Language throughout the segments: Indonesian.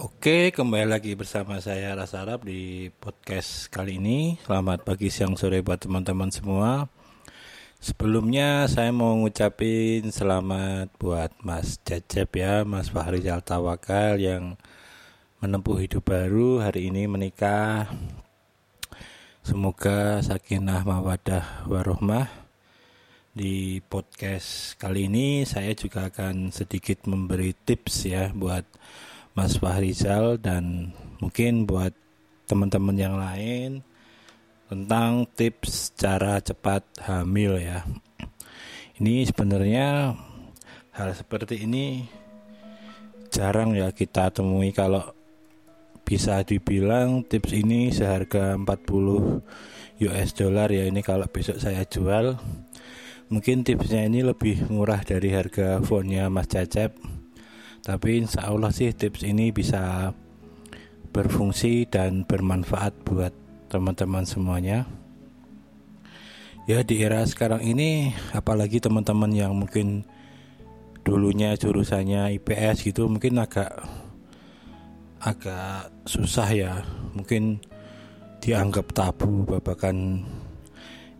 Oke, kembali lagi bersama saya Rasa Arab di podcast kali ini. Selamat pagi, siang, sore buat teman-teman semua. Sebelumnya saya mau ngucapin selamat buat Mas Cecep ya, Mas Fahri Tawakal yang menempuh hidup baru hari ini menikah. Semoga sakinah mawadah warohmah. Di podcast kali ini saya juga akan sedikit memberi tips ya buat Mas Fahrizal dan mungkin buat teman-teman yang lain tentang tips cara cepat hamil ya. Ini sebenarnya hal seperti ini jarang ya kita temui. Kalau bisa dibilang tips ini seharga 40 US dollar ya ini kalau besok saya jual. Mungkin tipsnya ini lebih murah dari harga fontnya Mas Cacep tapi insya Allah sih tips ini bisa berfungsi dan bermanfaat buat teman-teman semuanya. Ya di era sekarang ini apalagi teman-teman yang mungkin dulunya jurusannya IPS gitu mungkin agak agak susah ya. Mungkin dianggap tabu babakan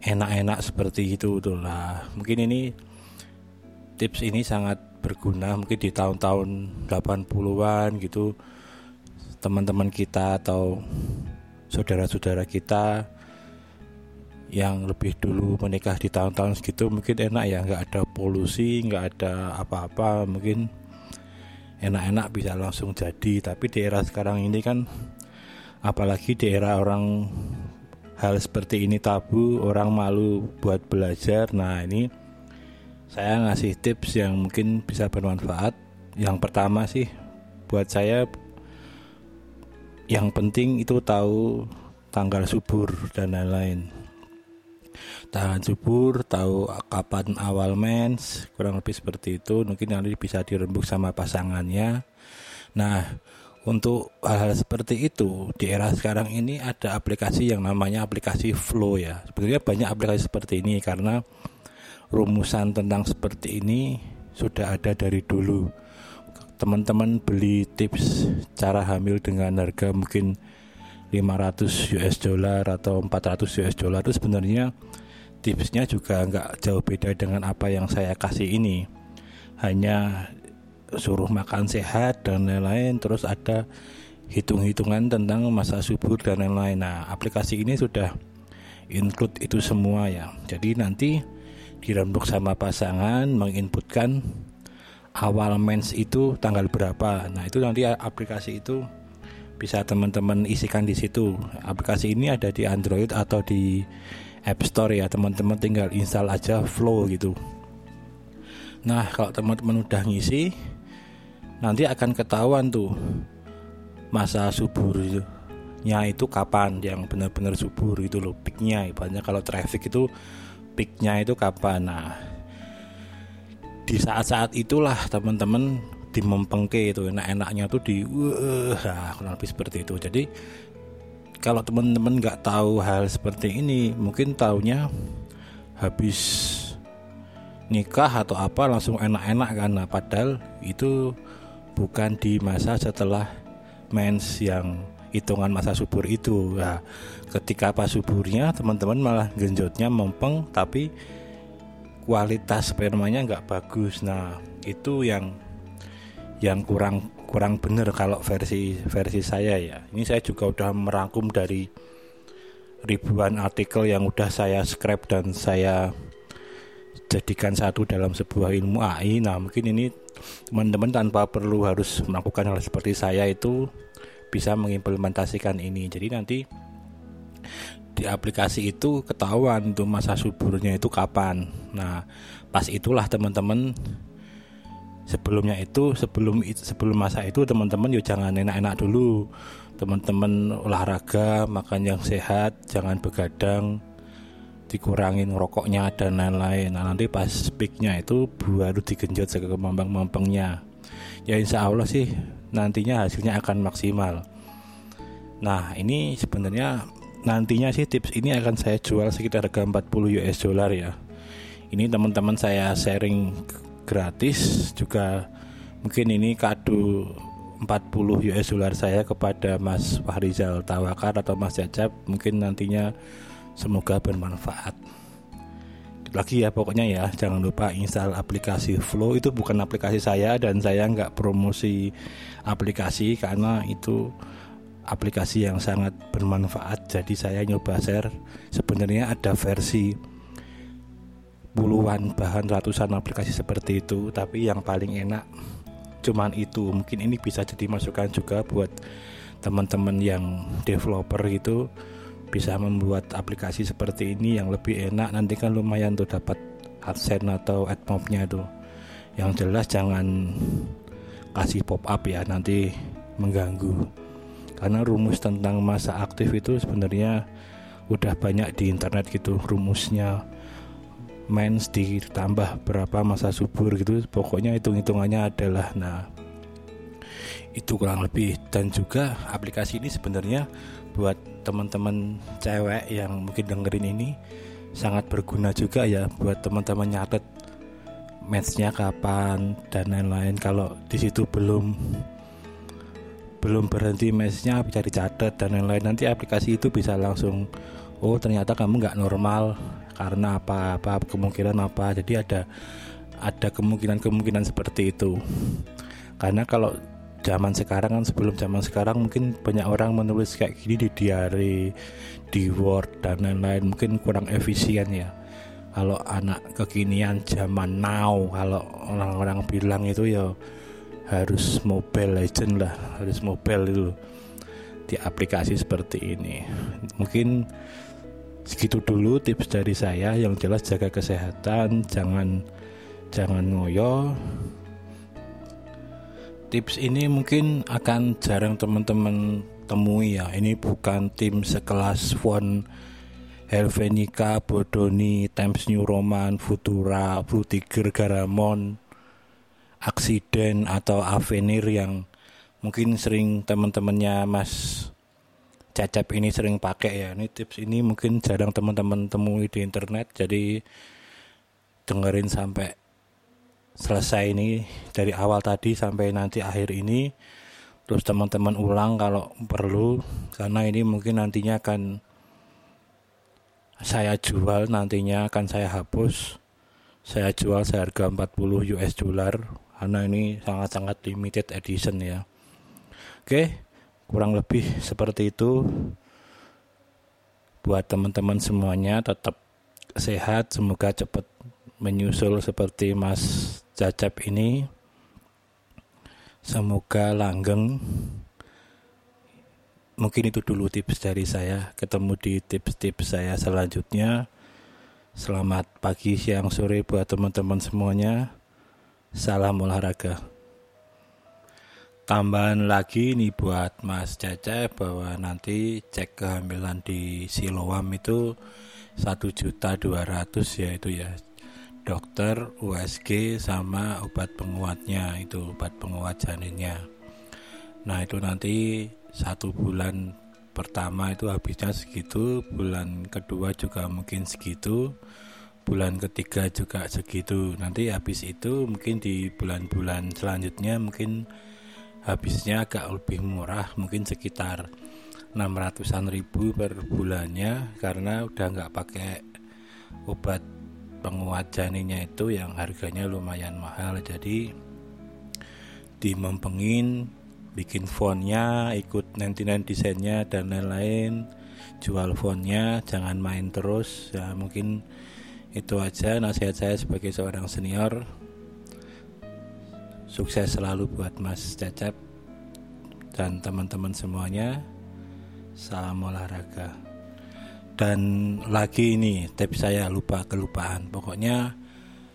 enak-enak seperti itu itulah. Mungkin ini tips ini sangat berguna mungkin di tahun-tahun 80-an gitu teman-teman kita atau saudara-saudara kita yang lebih dulu menikah di tahun-tahun segitu mungkin enak ya nggak ada polusi nggak ada apa-apa mungkin enak-enak bisa langsung jadi. Tapi di era sekarang ini kan apalagi di era orang hal seperti ini tabu orang malu buat belajar. Nah ini saya ngasih tips yang mungkin bisa bermanfaat. Yang pertama sih buat saya yang penting itu tahu tanggal subur dan lain-lain. Tahan subur, tahu kapan awal mens, kurang lebih seperti itu. Mungkin nanti bisa dirembuk sama pasangannya. Nah, untuk hal-hal seperti itu di era sekarang ini ada aplikasi yang namanya aplikasi Flow ya. Sebenarnya banyak aplikasi seperti ini karena rumusan tentang seperti ini sudah ada dari dulu. Teman-teman beli tips cara hamil dengan harga mungkin 500 US dollar atau 400 US dollar itu sebenarnya tipsnya juga nggak jauh beda dengan apa yang saya kasih ini. Hanya suruh makan sehat dan lain-lain terus ada hitung-hitungan tentang masa subur dan lain-lain. Nah, aplikasi ini sudah include itu semua ya. Jadi nanti dirembuk sama pasangan menginputkan awal mens itu tanggal berapa. Nah, itu nanti aplikasi itu bisa teman-teman isikan di situ. Aplikasi ini ada di Android atau di App Store ya. Teman-teman tinggal install aja Flow gitu. Nah, kalau teman-teman udah ngisi nanti akan ketahuan tuh masa suburnya itu kapan yang benar-benar subur itu loh peaknya ibaratnya kalau traffic itu peaknya itu kapan? Nah di saat-saat itulah teman-teman di mempengke itu enak-enaknya tuh di wah nah, kurang lebih seperti itu. Jadi kalau teman-teman nggak tahu hal seperti ini mungkin taunya habis nikah atau apa langsung enak-enak nah, padahal itu bukan di masa setelah mens yang hitungan masa subur itu. Ya ketika pas suburnya teman-teman malah genjotnya mempeng tapi kualitas spermanya nggak bagus. Nah itu yang yang kurang kurang bener kalau versi versi saya ya. Ini saya juga udah merangkum dari ribuan artikel yang udah saya scrap dan saya jadikan satu dalam sebuah ilmu AI nah mungkin ini teman-teman tanpa perlu harus melakukan hal seperti saya itu bisa mengimplementasikan ini. Jadi nanti di aplikasi itu ketahuan tuh masa suburnya itu kapan. Nah, pas itulah teman-teman sebelumnya itu sebelum sebelum masa itu teman-teman yuk jangan enak-enak dulu. Teman-teman olahraga, makan yang sehat, jangan begadang, dikurangin rokoknya dan lain-lain. Nah, nanti pas peaknya itu baru digenjot sekemambang-mambangnya. Ya insya Allah sih nantinya hasilnya akan maksimal. Nah, ini sebenarnya nantinya sih tips ini akan saya jual sekitar harga 40 US dollar ya. Ini teman-teman saya sharing gratis juga mungkin ini kado 40 US dollar saya kepada Mas Fahrizal Tawakar atau Mas Jacap mungkin nantinya semoga bermanfaat lagi ya pokoknya ya. Jangan lupa install aplikasi Flow. Itu bukan aplikasi saya dan saya nggak promosi aplikasi karena itu aplikasi yang sangat bermanfaat. Jadi saya nyoba share. Sebenarnya ada versi puluhan bahan ratusan aplikasi seperti itu. Tapi yang paling enak cuman itu. Mungkin ini bisa jadi masukan juga buat teman-teman yang developer itu bisa membuat aplikasi seperti ini yang lebih enak. Nanti kan lumayan tuh dapat AdSense atau AdMob-nya tuh. Yang jelas jangan kasih pop up ya nanti mengganggu. Karena rumus tentang masa aktif itu sebenarnya udah banyak di internet gitu rumusnya. Mens ditambah berapa masa subur gitu pokoknya hitung-hitungannya adalah nah itu kurang lebih. Dan juga aplikasi ini sebenarnya buat teman-teman cewek yang mungkin dengerin ini sangat berguna juga ya buat teman-teman nyatet matchnya kapan dan lain-lain. Kalau di situ belum belum berhenti matchnya bisa dicatat dan lain-lain. Nanti aplikasi itu bisa langsung oh ternyata kamu nggak normal karena apa apa kemungkinan apa. Jadi ada ada kemungkinan-kemungkinan seperti itu. Karena kalau zaman sekarang kan sebelum zaman sekarang mungkin banyak orang menulis kayak gini di diary di word dan lain-lain. Mungkin kurang efisien ya. Kalau anak kekinian zaman now kalau orang-orang bilang itu ya harus mobile legend lah harus mobile itu di aplikasi seperti ini. Mungkin segitu dulu tips dari saya. Yang jelas jaga kesehatan jangan jangan ngoyo tips ini mungkin akan jarang teman-teman temui ya ini bukan tim sekelas Von Helvenica, Bodoni, Times New Roman, Futura, Blue Tiger, Aksiden atau Avenir yang mungkin sering teman-temannya Mas Cacap ini sering pakai ya. Ini tips ini mungkin jarang teman-teman temui di internet jadi dengerin sampai selesai ini dari awal tadi sampai nanti akhir ini. Terus teman-teman ulang kalau perlu karena ini mungkin nantinya akan saya jual nantinya akan saya hapus. Saya jual seharga 40 US dollar karena ini sangat-sangat limited edition ya. Oke kurang lebih seperti itu. Buat teman-teman semuanya tetap sehat semoga cepat menyusul seperti Mas Cacap ini. Semoga langgeng. Mungkin itu dulu tips dari saya. Ketemu di tips-tips saya selanjutnya. Selamat pagi siang sore buat teman-teman semuanya. Salam olahraga. Tambahan lagi nih buat Mas Caca bahwa nanti cek kehamilan di Siloam itu satu juta dua ratus ya itu ya dokter, USG sama obat penguatnya itu obat penguat janinnya. Nah itu nanti satu bulan pertama itu habisnya segitu, bulan kedua juga mungkin segitu, bulan ketiga juga segitu. Nanti habis itu mungkin di bulan-bulan selanjutnya mungkin habisnya agak lebih murah, mungkin sekitar 600-an ribu per bulannya karena udah nggak pakai obat penguat janinnya itu yang harganya lumayan mahal. Jadi dimempengin bikin fontnya ikut nanti-nanti desainnya dan lain-lain. Jual fontnya jangan main terus. Ya mungkin itu aja nasihat saya sebagai seorang senior. Sukses selalu buat Mas Cecep dan teman-teman semuanya. Salam olahraga dan lagi ini tips saya lupa kelupaan. Pokoknya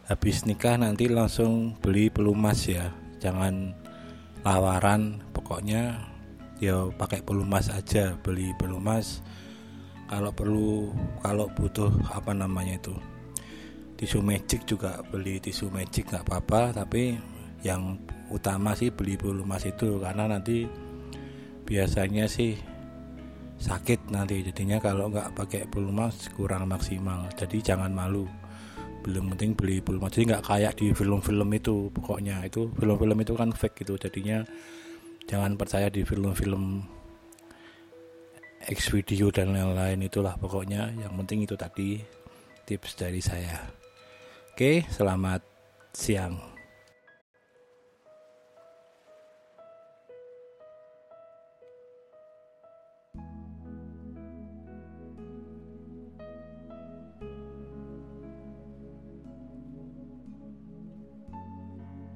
habis nikah nanti langsung beli pelumas ya. Jangan lawaran pokoknya ya pakai pelumas aja beli pelumas. Kalau perlu kalau butuh apa namanya itu? Tisu magic juga beli tisu magic nggak apa-apa. Tapi yang utama sih beli pelumas itu karena nanti biasanya sih sakit nanti jadinya kalau nggak pakai pelumas kurang maksimal. Jadi jangan malu. Belum penting beli pelumas jadi nggak kayak di film-film itu pokoknya. Itu film-film itu kan fake gitu. Jadinya jangan percaya di film-film X video dan lain-lain itulah pokoknya. Yang penting itu tadi tips dari saya. Oke selamat siang